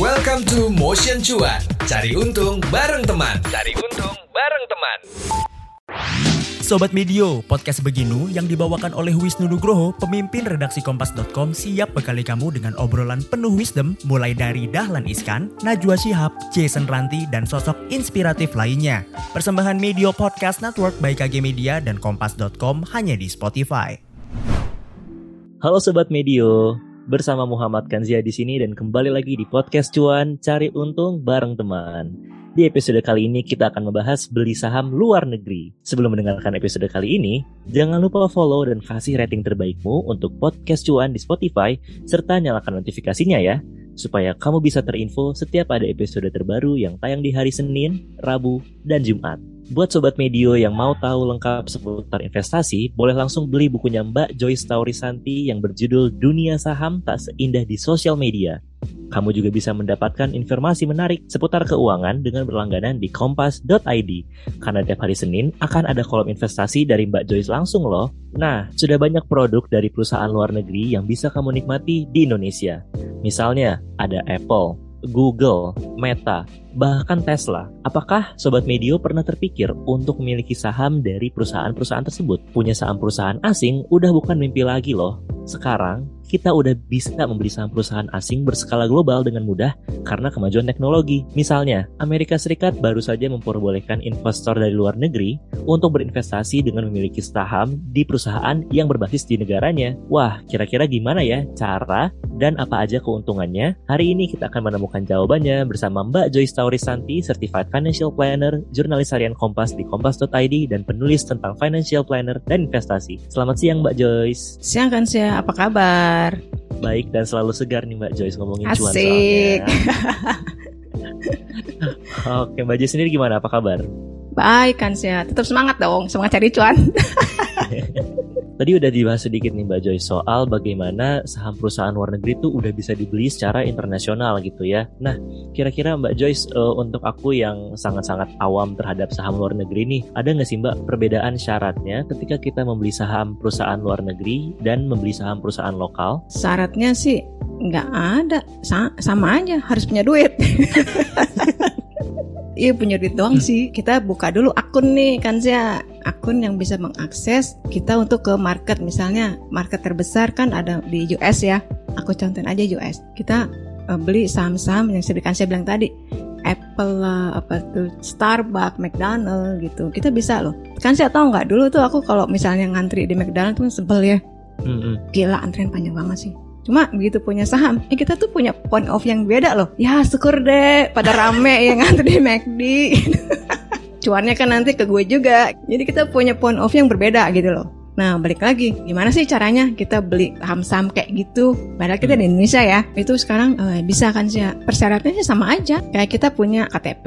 Welcome to Motion Cuan. Cari untung bareng teman. Cari untung bareng teman. Sobat Medio, podcast Beginu yang dibawakan oleh Wisnu Nugroho, pemimpin redaksi Kompas.com siap bekali kamu dengan obrolan penuh wisdom mulai dari Dahlan Iskan, Najwa Shihab, Jason Ranti, dan sosok inspiratif lainnya. Persembahan Medio Podcast Network by KG Media dan Kompas.com hanya di Spotify. Halo Sobat Medio, bersama Muhammad Kanzia di sini dan kembali lagi di podcast Cuan Cari Untung bareng teman. Di episode kali ini kita akan membahas beli saham luar negeri. Sebelum mendengarkan episode kali ini, jangan lupa follow dan kasih rating terbaikmu untuk podcast Cuan di Spotify serta nyalakan notifikasinya ya supaya kamu bisa terinfo setiap ada episode terbaru yang tayang di hari Senin, Rabu, dan Jumat. Buat sobat medio yang mau tahu lengkap seputar investasi, boleh langsung beli bukunya Mbak Joyce Taurisanti yang berjudul Dunia Saham Tak Seindah di Sosial Media. Kamu juga bisa mendapatkan informasi menarik seputar keuangan dengan berlangganan di kompas.id. Karena tiap hari Senin akan ada kolom investasi dari Mbak Joyce langsung loh. Nah, sudah banyak produk dari perusahaan luar negeri yang bisa kamu nikmati di Indonesia. Misalnya, ada Apple, Google, Meta, bahkan Tesla. Apakah Sobat Medio pernah terpikir untuk memiliki saham dari perusahaan-perusahaan tersebut? Punya saham perusahaan asing udah bukan mimpi lagi loh. Sekarang, kita udah bisa membeli saham perusahaan asing berskala global dengan mudah karena kemajuan teknologi. Misalnya, Amerika Serikat baru saja memperbolehkan investor dari luar negeri untuk berinvestasi dengan memiliki saham di perusahaan yang berbasis di negaranya. Wah, kira-kira gimana ya cara dan apa aja keuntungannya? Hari ini kita akan menemukan jawabannya bersama Mbak Joyce Taurisanti, Certified Financial Planner, jurnalis harian Kompas di kompas.id, dan penulis tentang financial planner dan investasi. Selamat siang Mbak Joyce. Siang kan sih, apa kabar? Baik dan selalu segar nih Mbak Joyce ngomongin Asik. cuan soalnya. Oke Mbak Joyce sendiri gimana? Apa kabar? Baik kan sih, tetap semangat dong, semangat cari cuan. Tadi udah dibahas sedikit nih Mbak Joyce soal bagaimana saham perusahaan luar negeri itu udah bisa dibeli secara internasional gitu ya. Nah, kira-kira Mbak Joyce uh, untuk aku yang sangat-sangat awam terhadap saham luar negeri nih, ada nggak sih Mbak perbedaan syaratnya ketika kita membeli saham perusahaan luar negeri dan membeli saham perusahaan lokal? Syaratnya sih nggak ada, Sa- sama aja, harus punya duit. Iya punya duit doang sih. Kita buka dulu akun nih kan sih akun yang bisa mengakses kita untuk ke market misalnya market terbesar kan ada di US ya. Aku contohin aja US. Kita eh, beli saham-saham yang sedikit saya bilang tadi Apple lah, apa tuh Starbucks, McDonald gitu. Kita bisa loh. Kan saya tahu nggak dulu tuh aku kalau misalnya ngantri di McDonald tuh sebel ya. Gila antrian panjang banget sih. Cuma begitu punya saham, eh kita tuh punya point of yang beda loh. Ya syukur deh pada rame yang ngantri di McD. Cuannya kan nanti ke gue juga. Jadi kita punya point of yang berbeda gitu loh. Nah balik lagi, gimana sih caranya kita beli saham-saham kayak gitu? Padahal kita di Indonesia ya, itu sekarang eh, bisa kan sih? Persyaratannya sih sama aja. Kayak kita punya KTP,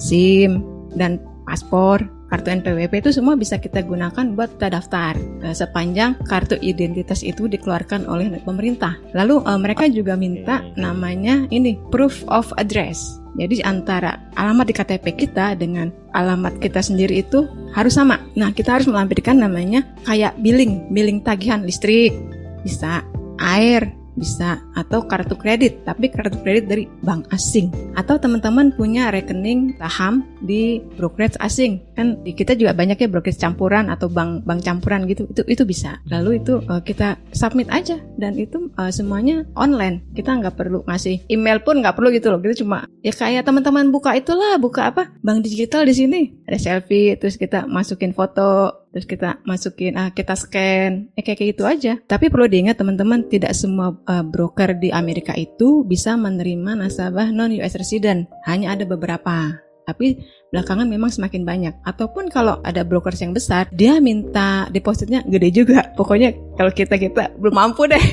SIM, dan paspor kartu NPWP itu semua bisa kita gunakan buat kita daftar eh, sepanjang kartu identitas itu dikeluarkan oleh pemerintah. Lalu eh, mereka juga minta namanya ini proof of address. Jadi antara alamat di KTP kita dengan alamat kita sendiri itu harus sama. Nah, kita harus melampirkan namanya kayak billing, billing tagihan listrik, bisa air, bisa atau kartu kredit, tapi kartu kredit dari bank asing. Atau teman-teman punya rekening saham di brokerage asing. Kan kita juga banyak ya brokerage campuran atau bank bank campuran gitu. Itu itu bisa. Lalu itu eh, kita submit aja dan itu eh, semuanya online. Kita nggak perlu ngasih email pun nggak perlu gitu loh. Kita cuma ya kayak teman-teman buka itulah, buka apa? Bank digital di sini. Ada selfie terus kita masukin foto terus kita masukin ah kita scan. Eh, kayak kayak gitu aja. Tapi perlu diingat teman-teman tidak semua uh, broker di Amerika itu bisa menerima nasabah non US resident. Hanya ada beberapa. Tapi belakangan memang semakin banyak. Ataupun kalau ada brokers yang besar dia minta depositnya gede juga. Pokoknya kalau kita kita belum mampu deh.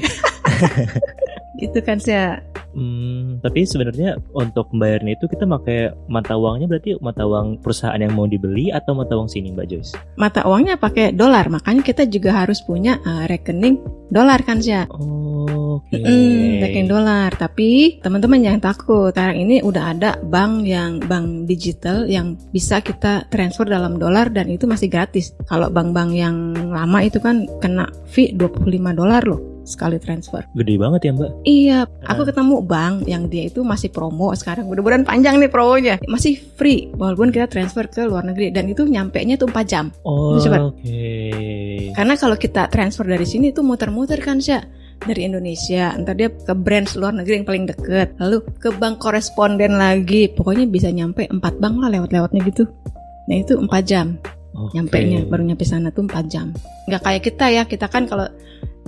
Gitu kan sih Hmm, tapi sebenarnya untuk membayarnya itu kita pakai mata uangnya berarti mata uang perusahaan yang mau dibeli atau mata uang sini Mbak Joyce? mata uangnya pakai dolar makanya kita juga harus punya uh, rekening dolar kan sih Oh, Oke. Mm, rekening dolar. Tapi teman-teman jangan takut. Sekarang ini udah ada bank yang bank digital yang bisa kita transfer dalam dolar dan itu masih gratis. Kalau bank-bank yang lama itu kan kena fee 25 dolar loh sekali transfer. Gede banget ya mbak. Iya, aku ketemu bank yang dia itu masih promo sekarang. Mudah-mudahan panjang nih promonya. Masih free walaupun kita transfer ke luar negeri dan itu nyampe nya tuh 4 jam. Oh Itu oke. Karena kalau kita transfer dari sini tuh muter-muter kan sih dari Indonesia, ntar dia ke branch luar negeri yang paling deket, lalu ke bank koresponden lagi, pokoknya bisa nyampe 4 bank lah lewat-lewatnya gitu. Nah itu 4 jam, Oke. nyampe nya baru nyampe sana tuh 4 jam. Nggak kayak kita ya, kita kan kalau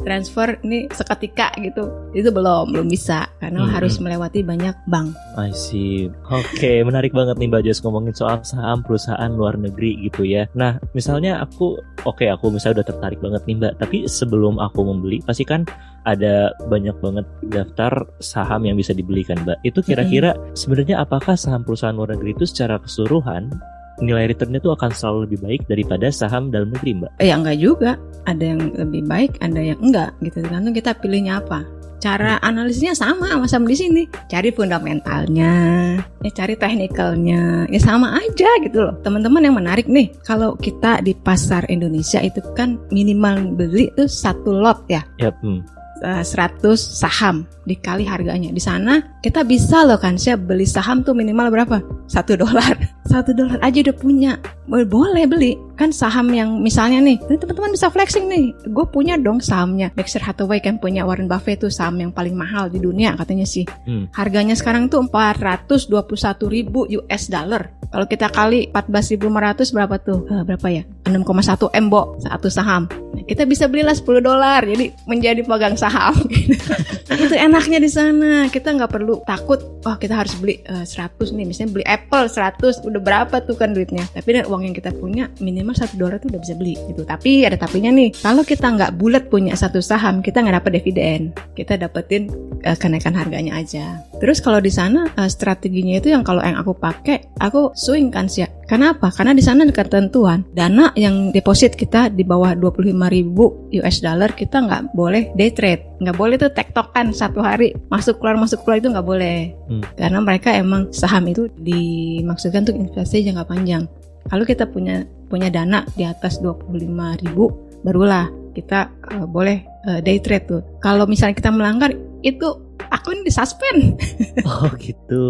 transfer ini seketika gitu, itu belum belum bisa karena Hmm, harus hmm. melewati banyak bank. I see. Oke, menarik banget nih Mbak Jess ngomongin soal saham perusahaan luar negeri gitu ya. Nah, misalnya aku, oke aku misalnya udah tertarik banget nih Mbak, tapi sebelum aku membeli, pasti kan ada banyak banget daftar saham yang bisa dibelikan Mbak. Itu kira-kira sebenarnya apakah saham perusahaan luar negeri itu secara keseluruhan nilai returnnya itu akan selalu lebih baik daripada saham dalam negeri Mbak? Eh, ya enggak juga, ada yang lebih baik, ada yang enggak gitu. Tergantung kita pilihnya apa. Cara analisisnya sama sama di sini. Cari fundamentalnya, ya cari teknikalnya, ya sama aja gitu loh. Teman-teman yang menarik nih, kalau kita di pasar Indonesia itu kan minimal beli tuh satu lot ya, Yap, hmm. Eh, 100 saham dikali harganya. Di sana kita bisa loh kan, saya beli saham tuh minimal berapa? Satu dolar. Satu dolar aja udah punya. Boleh- beli. Kan saham yang misalnya nih, teman-teman bisa flexing nih. Gue punya dong sahamnya. Berkshire Hathaway kan punya Warren Buffett tuh saham yang paling mahal di dunia katanya sih. Hmm. Harganya sekarang tuh 421 ribu US dollar. Kalau kita kali 14.500 berapa tuh? Eh, berapa ya? 6,1 M, Bo, satu saham. Nah, kita bisa belilah 10 dolar. Jadi menjadi pegang saham. itu enaknya di sana. Kita nggak perlu takut, wah kita harus beli eh, 100 nih. Misalnya beli Apple 100, udah berapa tuh kan duitnya. Tapi dengan uang yang kita punya minimal 1 dolar tuh udah bisa beli gitu. Tapi ada tapinya nih. Kalau kita nggak bulat punya satu saham, kita nggak dapat dividen. Kita dapetin eh, kenaikan harganya aja. Terus kalau di sana eh, strateginya itu yang kalau yang aku pakai, aku swing kan sih. Kenapa? Karena di sana ketentuan dana yang deposit kita di bawah 25.000 US dollar kita nggak boleh day trade, nggak boleh tuh tektokan satu hari masuk keluar masuk keluar itu nggak boleh. Hmm. Karena mereka emang saham itu dimaksudkan untuk investasi jangka panjang. Kalau kita punya punya dana di atas 25.000 barulah kita eh, boleh eh, day trade tuh. Kalau misalnya kita melanggar itu akun disuspend. Oh gitu.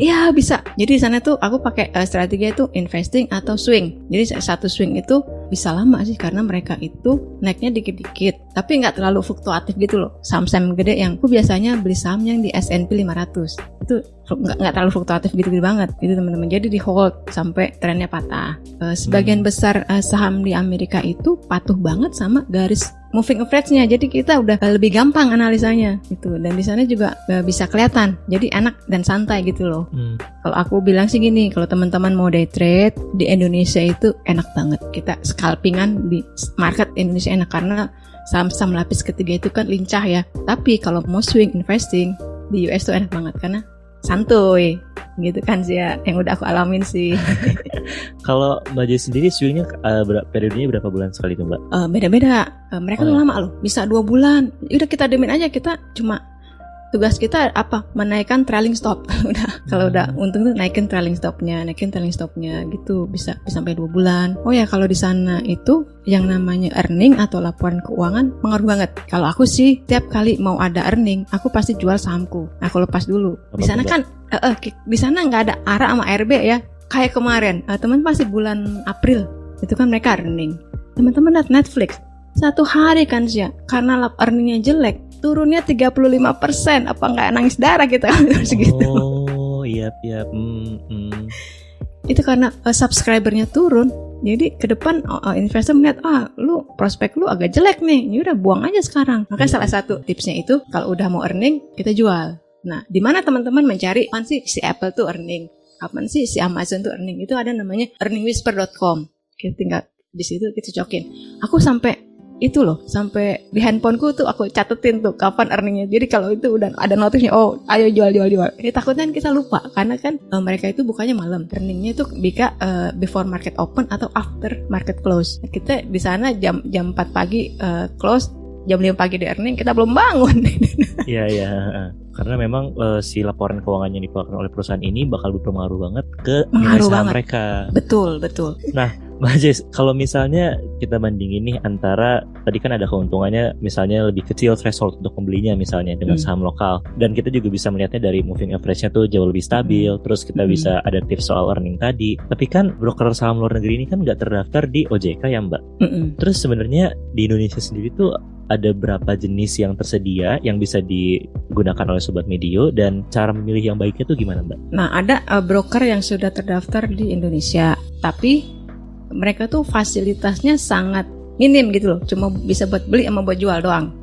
Iya bisa. Jadi di sana tuh aku pakai eh, strategi itu investing atau swing. Jadi sa- satu swing itu bisa lama sih karena mereka itu naiknya dikit-dikit, tapi nggak terlalu fluktuatif gitu loh. Saham-saham gede yang aku biasanya beli saham yang di S&P 500 itu nggak nggak terlalu fluktuatif gitu-gitu banget, gitu teman-teman. Jadi di hold sampai trennya patah. Eh, sebagian besar eh, saham di Amerika itu patuh banget sama garis moving average-nya. Jadi kita udah eh, lebih gampang analisanya gitu. Dan di sana juga eh, bisa kelihatan. Jadi enak dan santai gitu loh. Hmm. Kalau aku bilang sih gini, kalau teman-teman mau day trade di Indonesia itu enak banget. Kita scalpingan di market Indonesia enak karena saham-saham lapis ketiga itu kan lincah ya. Tapi kalau mau swing investing di US tuh enak banget karena santuy gitu kan sih ya yang udah aku alamin sih Kalau Mbak Jess sendiri swingnya uh, ber- periodenya berapa bulan sekali tuh Mbak? Eh, beda-beda Eh, mereka Oh, tuh ya. lama loh bisa dua bulan udah kita demin aja kita cuma tugas kita apa? Menaikkan trailing stop. Udah kalau udah untung tuh naikin trailing stopnya naikin trailing stopnya gitu. Bisa bisa sampai dua bulan. Oh ya kalau di sana itu yang namanya earning atau laporan keuangan pengaruh banget. Kalau aku sih tiap kali mau ada earning aku pasti jual sahamku. Aku lepas dulu. Di sana kan eh, eh, ki- di sana nggak ada ARA sama RB ya. Kayak kemarin eh, teman pasti bulan April itu kan mereka earning. Teman-teman lihat Netflix satu hari kan sih ya, karena lap earningnya jelek turunnya 35% apa nggak nangis darah kita segitu. Oh iya iya. Hmm, hmm. itu karena eh, subscribernya turun. Jadi ke depan oh, oh, investor melihat ah lu prospek lu agak jelek nih. Ya udah buang aja sekarang. Makanya salah satu tipsnya itu kalau udah mau earning kita jual. Nah di mana teman-teman mencari kapan sih si Apple tuh earning? Kapan sih si Amazon tuh earning? Itu ada namanya earningwhisper.com kita tinggal di situ kita cocokin aku sampai itu loh sampai di handphoneku tuh aku catetin tuh kapan earningnya jadi kalau itu udah ada notifnya oh ayo jual jual jual eh, takutnya kita lupa karena kan eh, mereka itu bukannya malam earningnya itu bisa eh, before market open atau after market close kita di sana jam jam 4 pagi eh, close jam 5 pagi di earning kita belum bangun Iya iya. Karena memang eh, si laporan keuangan yang dikeluarkan oleh perusahaan ini bakal berpengaruh banget ke nilai saham banget. mereka. betul betul Jess, kalau misalnya kita bandingin nih antara tadi kan ada keuntungannya misalnya lebih kecil threshold untuk membelinya misalnya dengan Hmm. saham lokal dan kita juga bisa melihatnya dari moving average-nya tuh jauh lebih stabil terus kita Hmm. bisa ada tips soal earning tadi tapi kan broker saham luar negeri ini kan nggak terdaftar di OJK ya Mbak Mm-mm. terus sebenarnya di Indonesia sendiri tuh ada berapa jenis yang tersedia yang bisa digunakan oleh Sobat Medio dan cara memilih yang baiknya tuh gimana Mbak? Nah, ada uh, broker yang sudah terdaftar di Indonesia, tapi mereka tuh fasilitasnya sangat minim gitu loh, cuma bisa buat beli sama buat jual doang.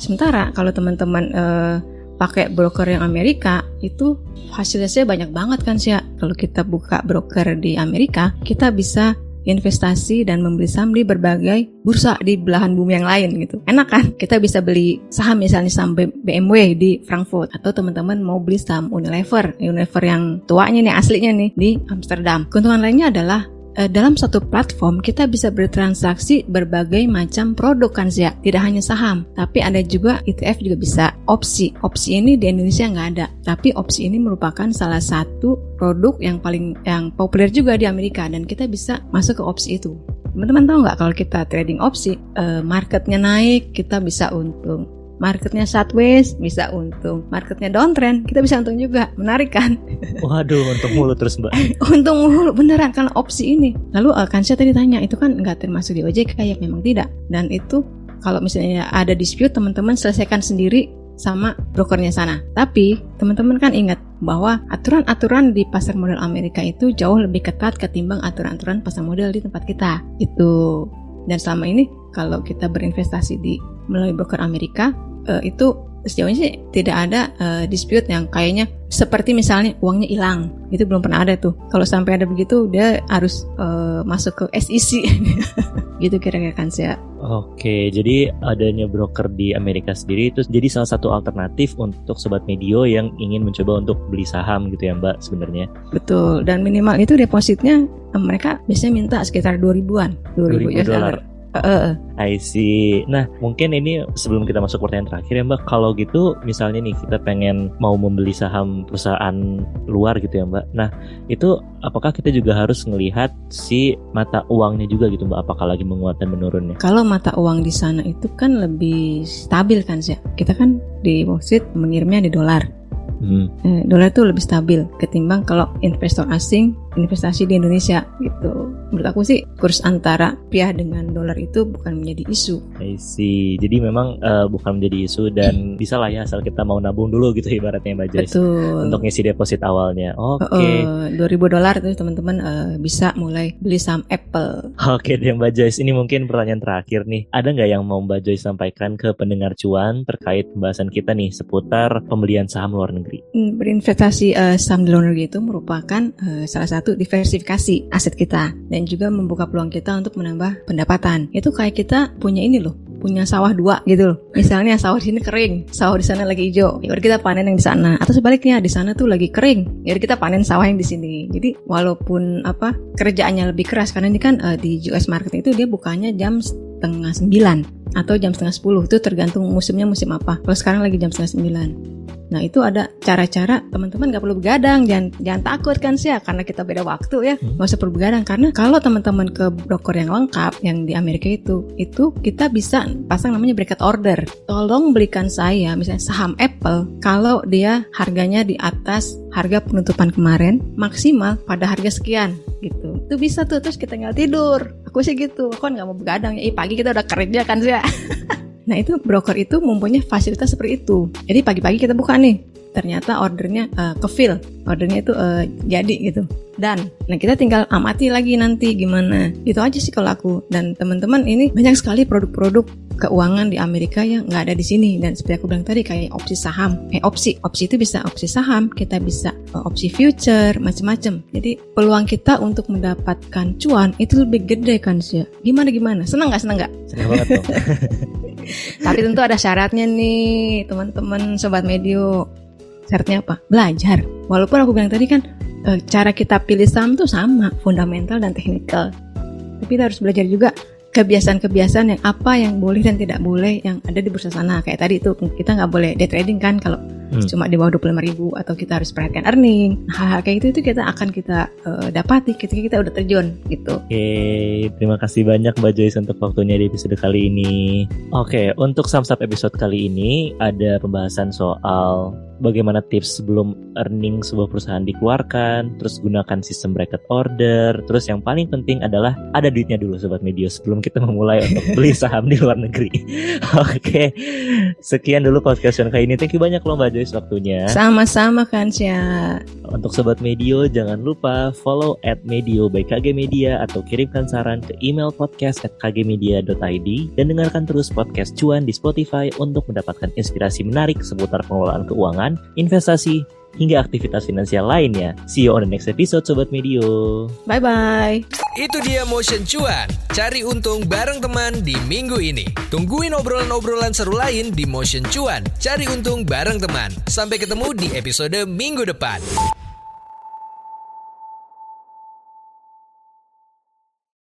Sementara kalau teman-teman eh, pakai broker yang Amerika itu fasilitasnya banyak banget kan sih ya. Kalau kita buka broker di Amerika, kita bisa investasi dan membeli saham di berbagai bursa di belahan bumi yang lain gitu. Enak kan? Kita bisa beli saham misalnya saham BMW di Frankfurt atau teman-teman mau beli saham Unilever, Unilever yang tuanya nih aslinya nih di Amsterdam. Keuntungan lainnya adalah dalam satu platform kita bisa bertransaksi berbagai macam produk kan sih ya. Tidak hanya saham, tapi ada juga ETF juga bisa. Opsi, opsi ini di Indonesia nggak ada, tapi opsi ini merupakan salah satu produk yang paling yang populer juga di Amerika dan kita bisa masuk ke opsi itu. Teman-teman tahu nggak kalau kita trading opsi, eh, marketnya naik, kita bisa untung. Marketnya sideways, bisa untung. Marketnya downtrend, kita bisa untung juga. Menarik kan? Waduh, untuk mulu terus Mbak. Untung mulu beneran karena opsi ini. Lalu uh, Kansya tadi tanya itu kan nggak termasuk di OJK ya memang tidak. Dan itu kalau misalnya ada dispute teman-teman selesaikan sendiri sama brokernya sana. Tapi teman-teman kan ingat bahwa aturan-aturan di pasar modal Amerika itu jauh lebih ketat ketimbang aturan-aturan pasar modal di tempat kita. Itu. Dan selama ini kalau kita berinvestasi di melalui broker Amerika eh, itu sejauh ini sih tidak ada eh, dispute yang kayaknya seperti misalnya uangnya hilang. Itu belum pernah ada tuh. Kalau sampai ada begitu dia harus eh, masuk ke SEC gitu kira-kira kan sih Oke, jadi adanya broker di Amerika sendiri itu jadi salah satu alternatif untuk sobat medio yang ingin mencoba untuk beli saham gitu ya Mbak sebenarnya. betul. Dan minimal itu depositnya mereka biasanya minta sekitar 2000-an 2000 2000 dolar. Eh. I see. Nah, mungkin ini sebelum kita masuk pertanyaan terakhir ya Mbak, kalau gitu misalnya nih kita pengen mau membeli saham perusahaan luar gitu ya Mbak. Nah, itu apakah kita juga harus melihat si mata uangnya juga gitu Mbak, apakah lagi menguat dan menurun ya? kalau mata uang di sana itu kan lebih stabil kan sih kita kan di Wall mengirimnya di dolar Hmm. Eh, dolar itu lebih stabil ketimbang kalau investor asing investasi di Indonesia gitu. Menurut aku sih kurs antara rupiah dengan dolar itu bukan menjadi isu. I see. Jadi memang eh, bukan menjadi isu dan bisa lah ya asal kita mau nabung dulu gitu ibaratnya Mbak Joyce. Betul. Untuk ngisi deposit awalnya. Oke. Eh, 2000 dolar itu teman-teman eh, bisa mulai beli saham Apple. Oke deh Mbak Joyce, ini mungkin pertanyaan terakhir nih. Ada nggak yang mau Mbak Joyce sampaikan ke pendengar cuan terkait pembahasan kita nih seputar pembelian saham luar negeri? Hmm, Berinvestasi eh, saham di luar negeri itu merupakan eh, salah satu diversifikasi aset kita dan juga membuka peluang kita untuk menambah pendapatan. Itu kayak kita punya ini loh, punya sawah dua gitu loh. Misalnya sawah di sini kering, sawah di sana lagi hijau. Ya kita panen yang di sana. Atau sebaliknya di sana tuh lagi kering. Ya kita panen sawah yang di sini. Jadi walaupun apa kerjaannya lebih keras karena ini kan eh, di US market itu dia bukanya jam setengah sembilan atau jam setengah sepuluh itu tergantung musimnya musim apa. Kalau sekarang lagi jam setengah sembilan. Nah itu ada cara-cara teman-teman nggak perlu begadang, jangan jangan takut kan sih ya karena kita beda waktu ya Hmm. nggak usah perlu begadang karena kalau teman-teman ke broker yang lengkap yang di Amerika itu itu kita bisa pasang namanya bracket order. Tolong belikan saya misalnya saham Apple kalau dia harganya di atas harga penutupan kemarin maksimal pada harga sekian gitu. Itu bisa tuh terus kita tinggal tidur. Aku sih gitu, aku kan nggak mau begadang ya. Ih, pagi kita udah kerja kan sih ya. Nah itu broker itu mempunyai fasilitas seperti itu. Jadi pagi-pagi kita buka nih, ternyata ordernya uh, kefill, ordernya itu uh, jadi gitu. Dan, nah kita tinggal amati lagi nanti gimana. Itu aja sih kalau aku dan teman-teman ini banyak sekali produk-produk keuangan di Amerika yang nggak ada di sini dan seperti aku bilang tadi kayak opsi saham, eh opsi, opsi itu bisa opsi saham, kita bisa uh, opsi future, macam-macam. Jadi peluang kita untuk mendapatkan cuan itu lebih gede kan sih. Gimana gimana? Senang nggak senang nggak? Senang banget dong. Tapi tentu ada syaratnya nih, teman-teman sobat medio. Syaratnya apa? Belajar. Walaupun aku bilang tadi kan eh, cara kita pilih saham tuh sama, fundamental dan teknikal. Tapi kita harus belajar juga kebiasaan-kebiasaan yang apa yang boleh dan tidak boleh yang ada di bursa sana. Kayak tadi itu kita nggak boleh day trading kan kalau Hmm. cuma di bawah 25 ribu atau kita harus perhatikan earning. Hal-hal kayak itu itu kita akan kita eh, dapati ketika kita udah terjun gitu. Oke, terima kasih banyak Mbak Joyce untuk waktunya di episode kali ini. Oke, untuk Samsat episode kali ini ada pembahasan soal bagaimana tips sebelum earning sebuah perusahaan dikeluarkan, terus gunakan sistem bracket order, terus yang paling penting adalah ada duitnya dulu Sobat Medio sebelum kita memulai untuk beli saham di luar negeri. Oke, sekian dulu podcast kali ini. Thank you banyak loh Mbak Joyce waktunya. Sama-sama kan Sia. Untuk Sobat Medio, jangan lupa follow at Medio by KG Media atau kirimkan saran ke email podcast at kgmedia.id dan dengarkan terus podcast Cuan di Spotify untuk mendapatkan inspirasi menarik seputar pengelolaan keuangan, investasi, hingga aktivitas finansial lainnya. See you on the next episode Sobat Medio. Bye bye. Itu dia Motion Cuan. Cari untung bareng teman di minggu ini. Tungguin obrolan-obrolan seru lain di Motion Cuan. Cari untung bareng teman. Sampai ketemu di episode minggu depan.